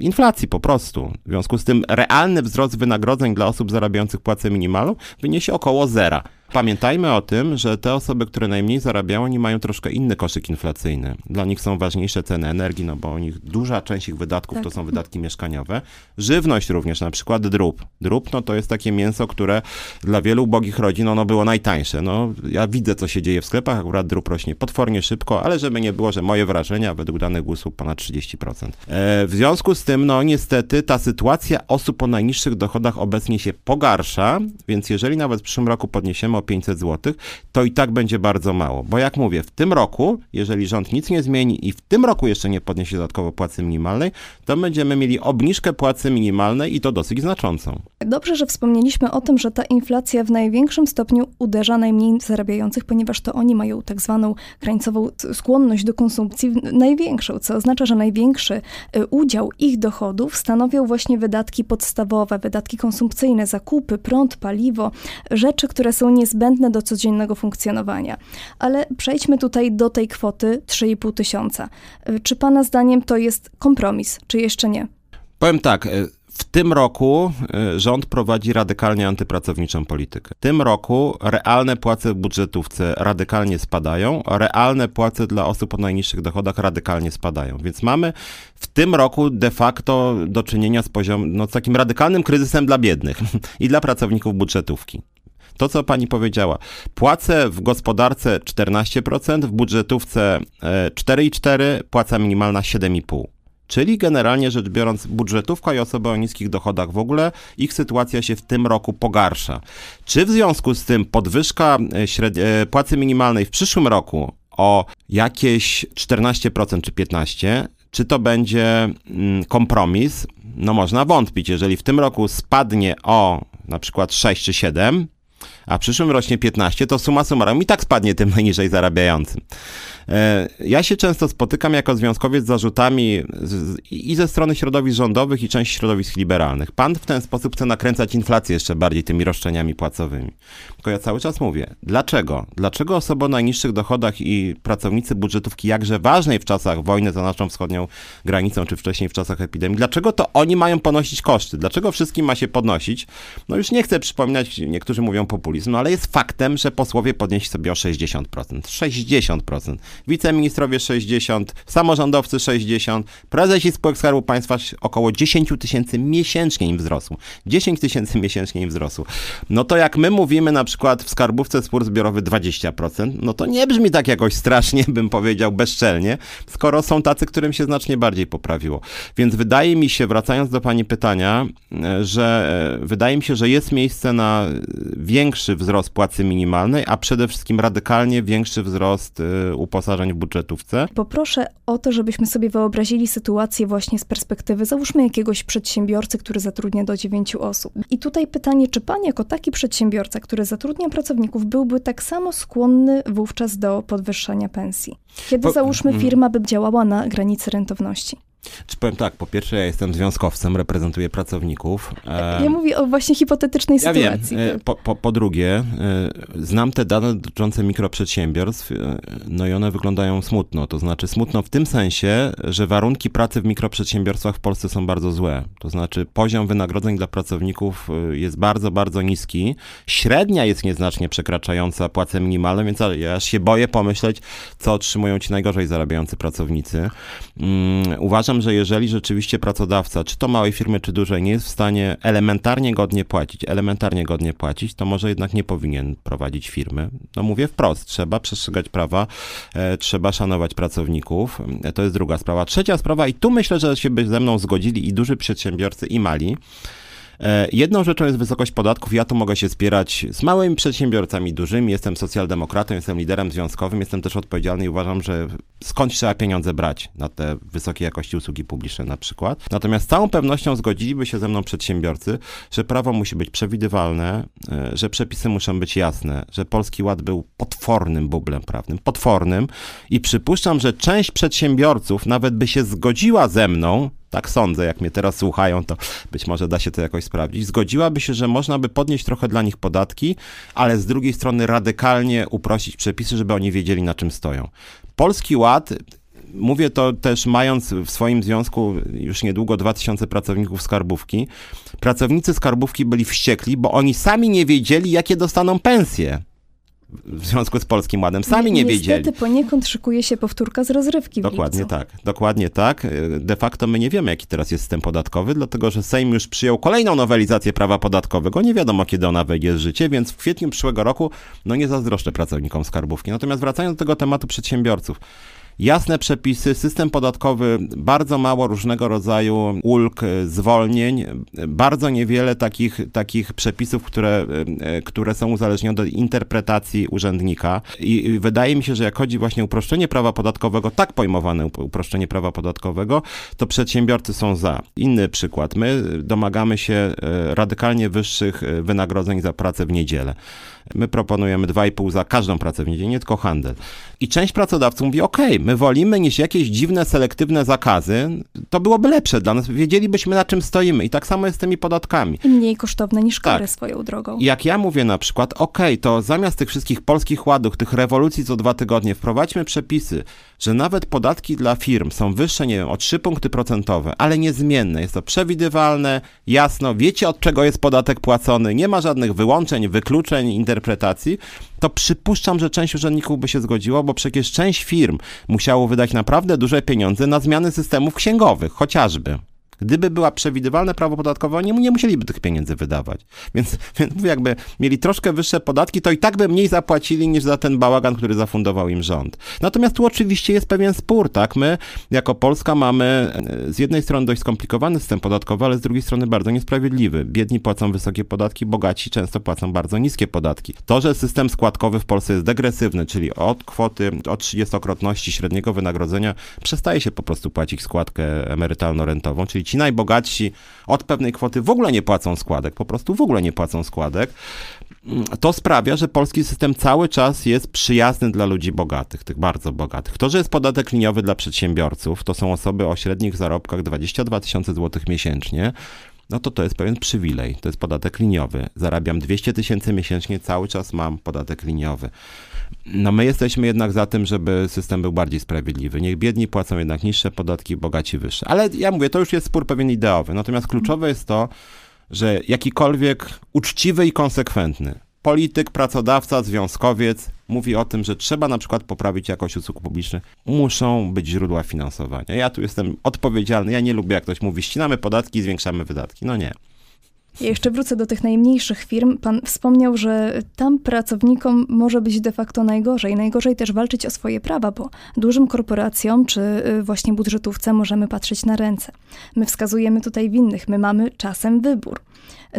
inflacji po prostu. W związku z tym realny wzrost wynagrodzeń dla osób zarabiających płacę minimalną wyniesie około zera. Pamiętajmy o tym, że te osoby, które najmniej zarabiają, nie mają troszkę inny koszyk inflacyjny. Dla nich są ważniejsze ceny energii, no bo nich, duża część ich wydatków tak. to są wydatki mieszkaniowe. Żywność również, na przykład drób. Drób no to jest takie mięso, które dla wielu ubogich rodzin ono było najtańsze. No, ja widzę, co się dzieje w sklepach, akurat drób rośnie potwornie szybko, ale żeby nie było, że moje wrażenia według danych GUS-u ponad 30%. E, w związku z tym, no niestety ta sytuacja osób o najniższych dochodach obecnie się pogarsza, więc jeżeli nawet w przyszłym roku podniesiemy o 500 zł, to i tak będzie bardzo mało. Bo jak mówię, w tym roku, jeżeli rząd nic nie zmieni i w tym roku jeszcze nie podniesie dodatkowo płacy minimalnej, to będziemy mieli obniżkę płacy minimalnej i to dosyć znaczącą. Dobrze, że wspomnieliśmy o tym, że ta inflacja w największym stopniu uderza najmniej zarabiających, ponieważ to oni mają tak zwaną krańcową skłonność do konsumpcji największą, co oznacza, że największy y, udział ich dochodów stanowią właśnie wydatki podstawowe, wydatki konsumpcyjne, zakupy, prąd, paliwo, rzeczy, które są niezbędne niezbędne do codziennego funkcjonowania. Ale przejdźmy tutaj do tej kwoty 3,5 tysiąca. Y, czy Pana zdaniem to jest kompromis, czy jeszcze nie? Powiem tak. Y, w tym roku y, rząd prowadzi radykalnie antypracowniczą politykę. W tym roku realne płace w budżetówce radykalnie spadają, realne płace dla osób o najniższych dochodach radykalnie spadają. Więc mamy w tym roku de facto do czynienia z poziomem, no, z takim radykalnym kryzysem dla biednych <laughs> i dla pracowników budżetówki. To, co pani powiedziała, płace w gospodarce 14%, w budżetówce 4,4%, e, płaca minimalna 7,5%. Czyli generalnie rzecz biorąc, budżetówka i osoby o niskich dochodach w ogóle, ich sytuacja się w tym roku pogarsza. Czy w związku z tym podwyżka e, e, płacy minimalnej w przyszłym roku o jakieś 14% czy 15%, czy to będzie mm, kompromis? No można wątpić. Jeżeli w tym roku spadnie o na przykład 6 czy 7, a w przyszłym rośnie 15, to suma summarum i tak spadnie tym najniżej zarabiającym. E, ja się często spotykam jako związkowiec z zarzutami i ze strony środowisk rządowych, i części środowisk liberalnych. Pan w ten sposób chce nakręcać inflację jeszcze bardziej tymi roszczeniami płacowymi. Tylko ja cały czas mówię, dlaczego? Dlaczego osoby o najniższych dochodach i pracownicy budżetówki, jakże ważnej w czasach wojny za naszą wschodnią granicą, czy wcześniej w czasach epidemii, dlaczego to oni mają ponosić koszty? Dlaczego wszystkim ma się podnosić? No już nie chcę przypominać, niektórzy mówią populizm, no ale jest faktem, że posłowie podnieśli sobie o 60%. 60% wiceministrowie 60, samorządowcy 60, prezesi spółek Skarbu Państwa około 10 tysięcy miesięcznie im wzrosło. 10 tysięcy miesięcznie im wzrosło. No to jak my mówimy na przykład w skarbówce spór zbiorowy 20%, no to nie brzmi tak jakoś strasznie, <laughs> bym powiedział, bezczelnie, skoro są tacy, którym się znacznie bardziej poprawiło. Więc wydaje mi się, wracając do pani pytania, e, że e, wydaje mi się, że jest miejsce na większy wzrost płacy minimalnej, a przede wszystkim radykalnie większy wzrost uposażenia uposażeń w budżetówce. Poproszę o to, żebyśmy sobie wyobrazili sytuację właśnie z perspektywy, załóżmy jakiegoś przedsiębiorcy, który zatrudnia do dziewięciu osób. I tutaj pytanie, czy pan jako taki przedsiębiorca, który zatrudnia pracowników, byłby tak samo skłonny wówczas do podwyższania pensji? Kiedy załóżmy mm. firma by działała na granicy rentowności? Czy powiem tak, po pierwsze ja jestem związkowcem, reprezentuję pracowników. Ja mówię o właśnie hipotetycznej ja sytuacji. Wiem. Po, po, po, drugie, e, znam te dane dotyczące mikroprzedsiębiorstw, e, no i one wyglądają smutno. To znaczy smutno w tym sensie, że warunki pracy w mikroprzedsiębiorstwach w Polsce są bardzo złe. To znaczy poziom wynagrodzeń dla pracowników e, jest bardzo, bardzo niski. Średnia jest nieznacznie przekraczająca płacę minimalną, więc ja się boję pomyśleć, co otrzymują ci najgorzej zarabiający pracownicy. Um, uważam, uważam, że jeżeli rzeczywiście pracodawca, czy to małej firmy, czy dużej, nie jest w stanie elementarnie godnie płacić, elementarnie godnie płacić, to może jednak nie powinien prowadzić firmy. No mówię wprost, trzeba przestrzegać prawa, e, trzeba szanować pracowników. E, to jest druga sprawa. Trzecia sprawa, i tu myślę, że się by ze mną zgodzili i duży przedsiębiorcy, i mali, jedną rzeczą jest wysokość podatków. Ja tu mogę się spierać z małymi przedsiębiorcami, dużymi. Jestem socjaldemokratą, jestem liderem związkowym, jestem też odpowiedzialny i uważam, że skąd trzeba pieniądze brać na te wysokiej jakości usługi publiczne na przykład. Natomiast z całą pewnością zgodziliby się ze mną przedsiębiorcy, że prawo musi być przewidywalne, e, że przepisy muszą być jasne, że Polski Ład był potwornym bublem prawnym, potwornym i przypuszczam, że część przedsiębiorców nawet by się zgodziła ze mną, tak sądzę, jak mnie teraz słuchają, to być może da się to jakoś sprawdzić. Zgodziłaby się, że można by podnieść trochę dla nich podatki, ale z drugiej strony radykalnie uprościć przepisy, żeby oni wiedzieli, na czym stoją. Polski Ład mówię to też mając w swoim związku już niedługo 2000 pracowników skarbówki. Pracownicy skarbówki byli wściekli, bo oni sami nie wiedzieli, jakie dostaną pensje w związku z Polskim Ładem. Sami nie, nie wiedzieli. Niestety poniekąd szykuje się powtórka z rozrywki Dokładnie tak, dokładnie tak. De facto my nie wiemy, jaki teraz jest system podatkowy, dlatego że Sejm już przyjął kolejną nowelizację prawa podatkowego. Nie wiadomo, kiedy ona wejdzie w życie, więc w kwietniu przyszłego roku no nie zazdroszczę pracownikom skarbówki. Natomiast wracając do tego tematu przedsiębiorców jasne przepisy, system podatkowy, bardzo mało różnego rodzaju ulg, zwolnień, bardzo niewiele takich, takich przepisów, które, e, które są uzależnione od interpretacji urzędnika. I wydaje mi się, że jak chodzi właśnie o uproszczenie prawa podatkowego, tak pojmowane uproszczenie prawa podatkowego, to przedsiębiorcy są za. Inny przykład. My domagamy się e, radykalnie wyższych e, wynagrodzeń za pracę w niedzielę. My proponujemy 2,5 za każdą pracę w niedzielę, nie tylko handel. I część pracodawców mówi, ok, my My wolimy niż jakieś dziwne, selektywne zakazy. To byłoby lepsze dla nas. Wiedzielibyśmy, na czym stoimy. I tak samo jest z tymi podatkami. I mniej kosztowne niż kary Tak. swoją drogą. I jak ja mówię na przykład, okej, to zamiast tych wszystkich polskich ładów, tych rewolucji co dwa tygodnie, wprowadźmy przepisy, że nawet podatki dla firm są wyższe, nie wiem, o 3 punkty procentowe, ale niezmienne. Jest to przewidywalne, jasno, wiecie od czego jest podatek płacony, nie ma żadnych wyłączeń, wykluczeń, interpretacji, to przypuszczam, że część urzędników by się zgodziło, bo przecież część firm musiało wydać naprawdę duże pieniądze na zmiany systemów księgowych, chociażby. Gdyby była przewidywalne prawo podatkowe, oni nie musieliby tych pieniędzy wydawać. Więc, <laughs> więc mówię, jakby mieli troszkę wyższe podatki, to i tak by mniej zapłacili niż za ten bałagan, który zafundował im rząd. Natomiast tu oczywiście jest pewien spór, tak? My jako Polska mamy e, z jednej strony dość skomplikowany system podatkowy, ale z drugiej strony bardzo niesprawiedliwy. Biedni płacą wysokie podatki, bogaci często płacą bardzo niskie podatki. To, że system składkowy w Polsce jest degresywny, czyli od kwoty, od 30-krotności średniego wynagrodzenia przestaje się po prostu płacić składkę emerytalno-rentową, czyli ci najbogatsi od pewnej kwoty w ogóle nie płacą składek, po prostu w ogóle nie płacą składek. To sprawia, że polski system cały czas jest przyjazny dla ludzi bogatych, tych bardzo bogatych. To, że jest podatek liniowy dla przedsiębiorców, to są osoby o średnich zarobkach 22 tysiące złotych miesięcznie, no to to jest pewien przywilej. To jest podatek liniowy. Zarabiam 200 tysięcy miesięcznie, cały czas mam podatek liniowy. No my jesteśmy jednak za tym, żeby system był bardziej sprawiedliwy. Niech biedni płacą jednak niższe podatki, bogaci wyższe. Ale ja mówię, to już jest spór pewien ideowy. Natomiast kluczowe jest to, że jakikolwiek uczciwy i konsekwentny polityk, pracodawca, związkowiec mówi o tym, że trzeba na przykład poprawić jakość usług publicznych, muszą być źródła finansowania. Ja tu jestem odpowiedzialny, ja nie lubię jak ktoś mówi, ścinamy podatki i zwiększamy wydatki. No nie. Ja jeszcze wrócę do tych najmniejszych firm. Pan wspomniał, że tam pracownikom może być de facto najgorzej. Najgorzej też walczyć o swoje prawa, bo dużym korporacjom czy y, właśnie budżetówce możemy patrzeć na ręce. My wskazujemy tutaj winnych, my mamy czasem wybór.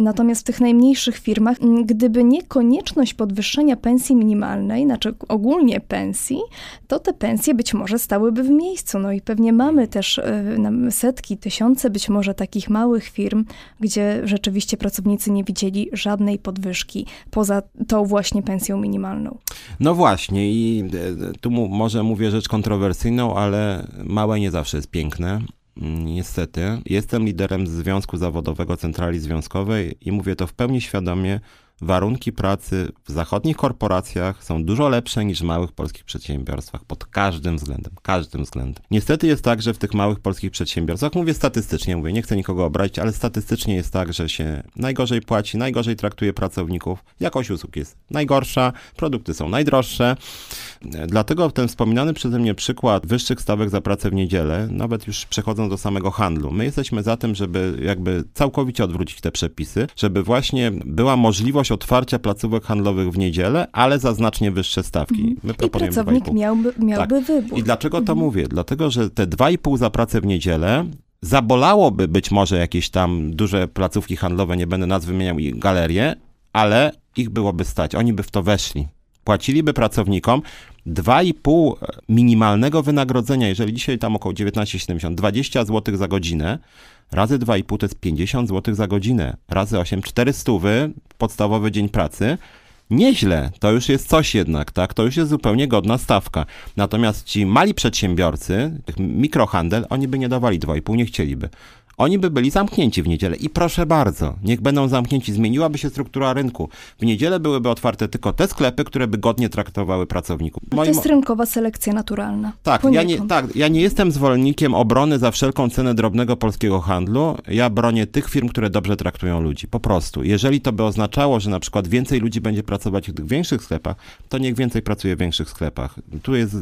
Natomiast w tych najmniejszych firmach, gdyby nie konieczność podwyższenia pensji minimalnej, znaczy ogólnie pensji, to te pensje być może stałyby w miejscu. No i pewnie mamy też nam setki, tysiące być może takich małych firm, gdzie rzeczywiście pracownicy nie widzieli żadnej podwyżki poza tą właśnie pensją minimalną. No właśnie i e, tu mu, może mówię rzecz kontrowersyjną, ale małe nie zawsze jest piękne. Niestety. Jestem liderem Związku Zawodowego Centrali Związkowej i mówię to w pełni świadomie. Warunki pracy w zachodnich korporacjach są dużo lepsze niż w małych polskich przedsiębiorstwach pod każdym względem, każdym względem. Niestety jest tak, że w tych małych polskich przedsiębiorstwach, mówię statystycznie, mówię, nie chcę nikogo obrazić, ale statystycznie jest tak, że się najgorzej płaci, najgorzej traktuje pracowników, jakość usług jest najgorsza, produkty są najdroższe. Dlatego ten wspominany przeze mnie przykład wyższych stawek za pracę w niedzielę, nawet już przechodząc do samego handlu, my jesteśmy za tym, żeby jakby całkowicie odwrócić te przepisy, żeby właśnie była możliwość otwarcia placówek handlowych w niedzielę, ale za znacznie wyższe stawki. My I pracownik 2,5. miałby, miałby wybór. Tak. I dlaczego to mówię? Dlatego, że te 2,5 za pracę w niedzielę zabolałoby być może jakieś tam duże placówki handlowe, nie będę nazw wymieniał i galerie, ale ich byłoby stać. Oni by w to weszli. Płaciliby pracownikom 2,5 minimalnego wynagrodzenia, jeżeli dzisiaj tam około 19,70, 20 zł za godzinę, razy 2,5 to jest 50 zł za godzinę, razy 8, 400 podstawowy dzień pracy. Nieźle, to już jest coś jednak, tak? To już jest zupełnie godna stawka. Natomiast ci mali przedsiębiorcy, mikrohandel, oni by nie dawali 2,5, nie chcieliby. Oni by byli zamknięci w niedzielę i proszę bardzo, niech będą zamknięci. Zmieniłaby się struktura rynku. W niedzielę byłyby otwarte tylko te sklepy, które by godnie traktowały pracowników. To Moim- jest rynkowa selekcja naturalna. tak, ja nie, tak, ja nie jestem zwolennikiem obrony za wszelką cenę drobnego polskiego handlu. Ja bronię tych firm, które dobrze traktują ludzi. Po prostu. Jeżeli to by oznaczało, że na przykład więcej ludzi będzie pracować w tych większych sklepach, to niech więcej pracuje w większych sklepach. Tu jest e,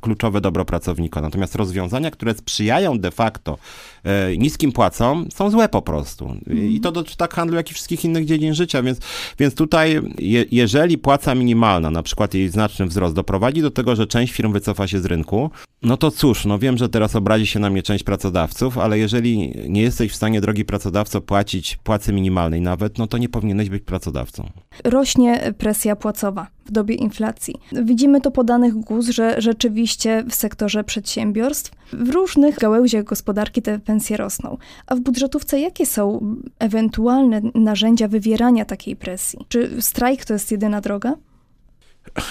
kluczowe dobro pracownika. Natomiast rozwiązania, które sprzyjają de facto e, niskim płacom, są złe po prostu. I to dotyczy tak handlu, jak i wszystkich innych dziedzin życia. Więc, więc tutaj, je, jeżeli płaca minimalna, na przykład jej znaczny wzrost, doprowadzi do tego, że część firm wycofa się z rynku, no to cóż, no wiem, że teraz obrazi się na mnie część pracodawców, ale jeżeli nie jesteś w stanie, drogi pracodawco, płacić płacy minimalnej nawet, no to nie powinieneś być pracodawcą. Rośnie presja płacowa w dobie inflacji. Widzimy to po danych GUS, że rzeczywiście w sektorze przedsiębiorstw w różnych gałęziach gospodarki te pensje rosną. A w budżetówce jakie są ewentualne narzędzia wywierania takiej presji? Czy strajk to jest jedyna droga?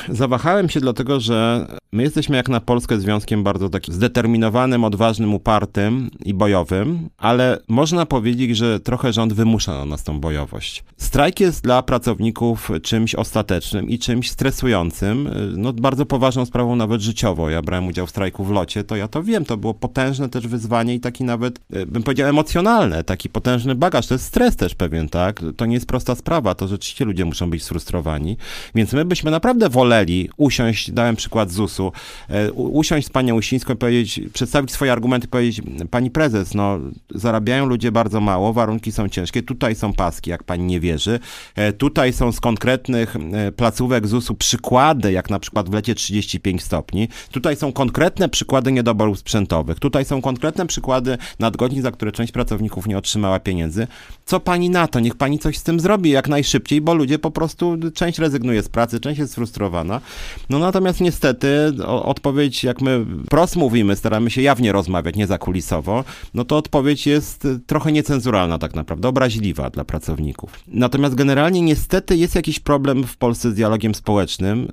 Zawahałem się dlatego, że my jesteśmy jak na Polskę związkiem bardzo takim zdeterminowanym, odważnym, upartym i bojowym, ale można powiedzieć, że trochę rząd wymusza na nas tą bojowość. Strajk jest dla pracowników czymś ostatecznym i czymś stresującym, no bardzo poważną sprawą nawet życiowo. Ja brałem udział w strajku w locie, to ja to wiem, to było potężne też wyzwanie i taki nawet, e, bym powiedział, emocjonalne, taki potężny bagaż, to jest stres też pewien, tak? To nie jest prosta sprawa, to rzeczywiście ludzie muszą być sfrustrowani, więc my byśmy naprawdę woleli usiąść, dałem przykład ZUS-u, e, usiąść z panią Usińską i powiedzieć, przedstawić swoje argumenty, powiedzieć, pani prezes, no zarabiają ludzie bardzo mało, warunki są ciężkie, tutaj są paski, jak pani nie wierzy, e, tutaj są z konkretnych e, placówek ZUS-u przykłady, jak na przykład w lecie 35 stopni, tutaj są konkretne przykłady niedoborów sprzętowych, tutaj są konkretne przykłady nadgodzin, za które część pracowników nie otrzymała pieniędzy. Co pani na to? Niech pani coś z tym zrobi jak najszybciej, bo ludzie po prostu, część rezygnuje z pracy, część jest sfrustrowana. No natomiast niestety odpowiedź, jak my prost mówimy, staramy się jawnie rozmawiać, nie zakulisowo, no to odpowiedź jest trochę niecenzuralna tak naprawdę, obraźliwa dla pracowników. Natomiast generalnie niestety jest jakiś problem w Polsce z dialogiem społecznym.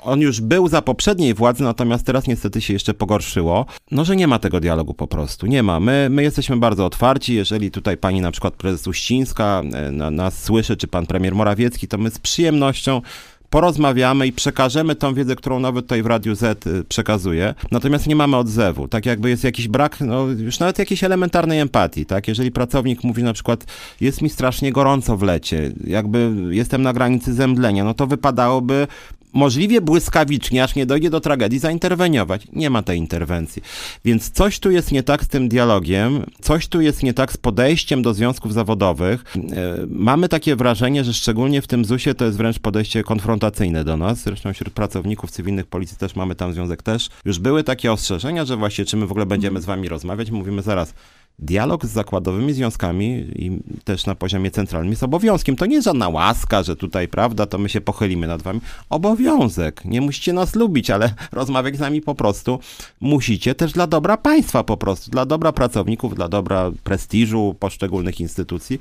On już był za poprzedniej władzy, natomiast teraz niestety się jeszcze pogorszyło. No, że nie ma tego dialogu po prostu. Nie ma. My, my jesteśmy bardzo otwarci. Jeżeli tutaj pani na przykład prezes Uścińska e, na, nas słyszy, czy pan premier Morawiecki, to my z przyjemnością porozmawiamy i przekażemy tą wiedzę, którą nawet tutaj w Radiu Z y, przekazuje. Natomiast nie mamy odzewu, tak jakby jest jakiś brak, no już nawet jakiejś elementarnej empatii, tak? Jeżeli pracownik mówi na przykład, jest mi strasznie gorąco w lecie, jakby jestem na granicy zemdlenia, no to wypadałoby możliwie błyskawicznie, aż nie dojdzie do tragedii, zainterweniować. Nie ma tej interwencji. Więc coś tu jest nie tak z tym dialogiem, coś tu jest nie tak z podejściem do związków zawodowych. E, mamy takie wrażenie, że szczególnie w tym ZUS-ie to jest wręcz podejście konfrontacyjne do nas. Zresztą wśród pracowników cywilnych policji też mamy tam związek też. Już były takie ostrzeżenia, że właśnie czy my w ogóle będziemy z wami rozmawiać. Mówimy zaraz, dialog z zakładowymi związkami i też na poziomie centralnym jest obowiązkiem. To nie jest żadna łaska, że tutaj, prawda, to my się pochylimy nad wami. Obowiązek. Nie musicie nas lubić, ale <laughs> rozmawiać z nami po prostu musicie też dla dobra państwa po prostu, dla dobra pracowników, dla dobra prestiżu poszczególnych instytucji.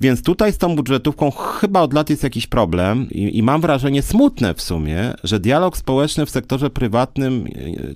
Więc tutaj z tą budżetówką chyba od lat jest jakiś problem i, i mam wrażenie smutne w sumie, że dialog społeczny w sektorze prywatnym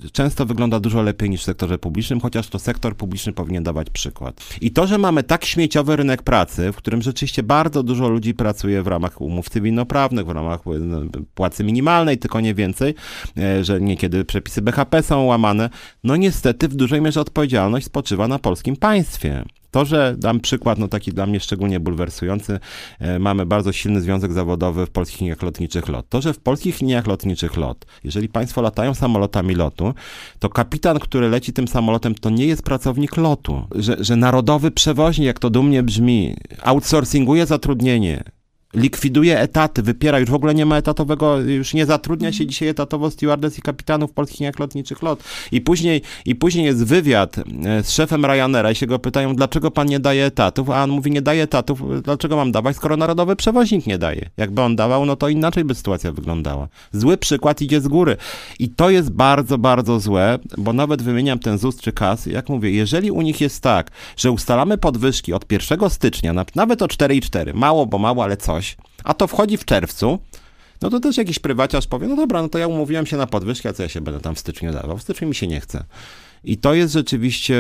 e, często wygląda dużo lepiej niż w sektorze publicznym, chociaż to sektor publiczny powinien dawać przykład. I to, że mamy tak śmieciowy rynek pracy, w którym rzeczywiście bardzo dużo ludzi pracuje w ramach umów cywilnoprawnych, w ramach no, płacy minimalnej, tylko nie więcej, e, że niekiedy przepisy BHP są łamane, no niestety w dużej mierze odpowiedzialność spoczywa na polskim państwie. To, że dam przykład, no taki dla mnie szczególnie bulwersujący, e, mamy bardzo silny związek zawodowy w polskich liniach lotniczych LOT. To, że w polskich liniach lotniczych LOT, jeżeli państwo latają samolotami lotu, to kapitan, który leci tym samolotem, to nie jest pracownik lotu. Że, że narodowy przewoźnik, jak to dumnie brzmi, outsourcinguje zatrudnienie, likwiduje etaty, wypiera, już w ogóle nie ma etatowego, już nie zatrudnia się dzisiaj etatowo stewardess i kapitanów polskich liniach lotniczych LOT. I później, I później jest wywiad e, z szefem Ryanaira i się go pytają, dlaczego pan nie daje etatów, a on mówi, nie daje etatów, dlaczego mam dawać, skoro narodowy przewoźnik nie daje. Jakby on dawał, no to inaczej by sytuacja wyglądała. Zły przykład idzie z góry. I to jest bardzo, bardzo złe, bo nawet wymieniam ten ZUS czy KAS, jak mówię, jeżeli u nich jest tak, że ustalamy podwyżki od 1 stycznia, nawet o 4,4, mało, bo mało, ale co? A to wchodzi w czerwcu, no to też jakiś prywaciarz powie, no dobra, no to ja umówiłem się na podwyżkę, co ja się będę tam w styczniu dawał? W styczniu mi się nie chce. I to jest rzeczywiście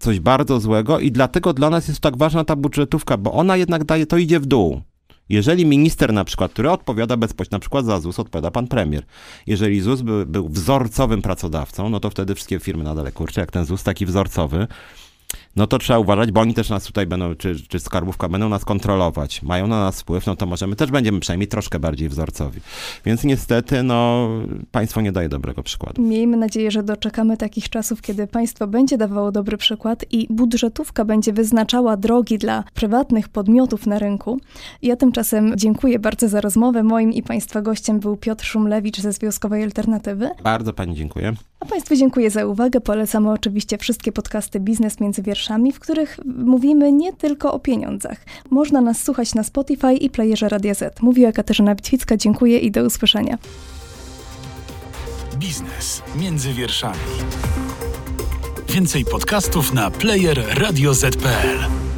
coś bardzo złego i dlatego dla nas jest tak ważna ta budżetówka, bo ona jednak daje, to idzie w dół. Jeżeli minister na przykład, który odpowiada bezpośrednio, na przykład za ZUS odpowiada pan premier. Jeżeli ZUS by, był wzorcowym pracodawcą, no to wtedy wszystkie firmy nadal kurczę, jak ten ZUS taki wzorcowy, no to trzeba uważać, bo oni też nas tutaj będą, czy, czy skarbówka będą nas kontrolować, mają na nas wpływ, no to możemy też będziemy przynajmniej troszkę bardziej wzorcowi. Więc niestety, no, państwo nie daje dobrego przykładu. Miejmy nadzieję, że doczekamy takich czasów, kiedy państwo będzie dawało dobry przykład i budżetówka będzie wyznaczała drogi dla prywatnych podmiotów na rynku. Ja tymczasem dziękuję bardzo za rozmowę. Moim i państwa gościem był Piotr Szumlewicz ze Związkowej Alternatywy. Bardzo pani dziękuję. A państwu dziękuję za uwagę. Polecamy oczywiście wszystkie podcasty Biznes między wierszami w których mówimy nie tylko o pieniądzach. Można nas słuchać na Spotify i playerze Radia Z. Mówiła Katarzyna Bitwicka, dziękuję i do usłyszenia. Biznes między wierszami. Więcej podcastów na player radioz.pl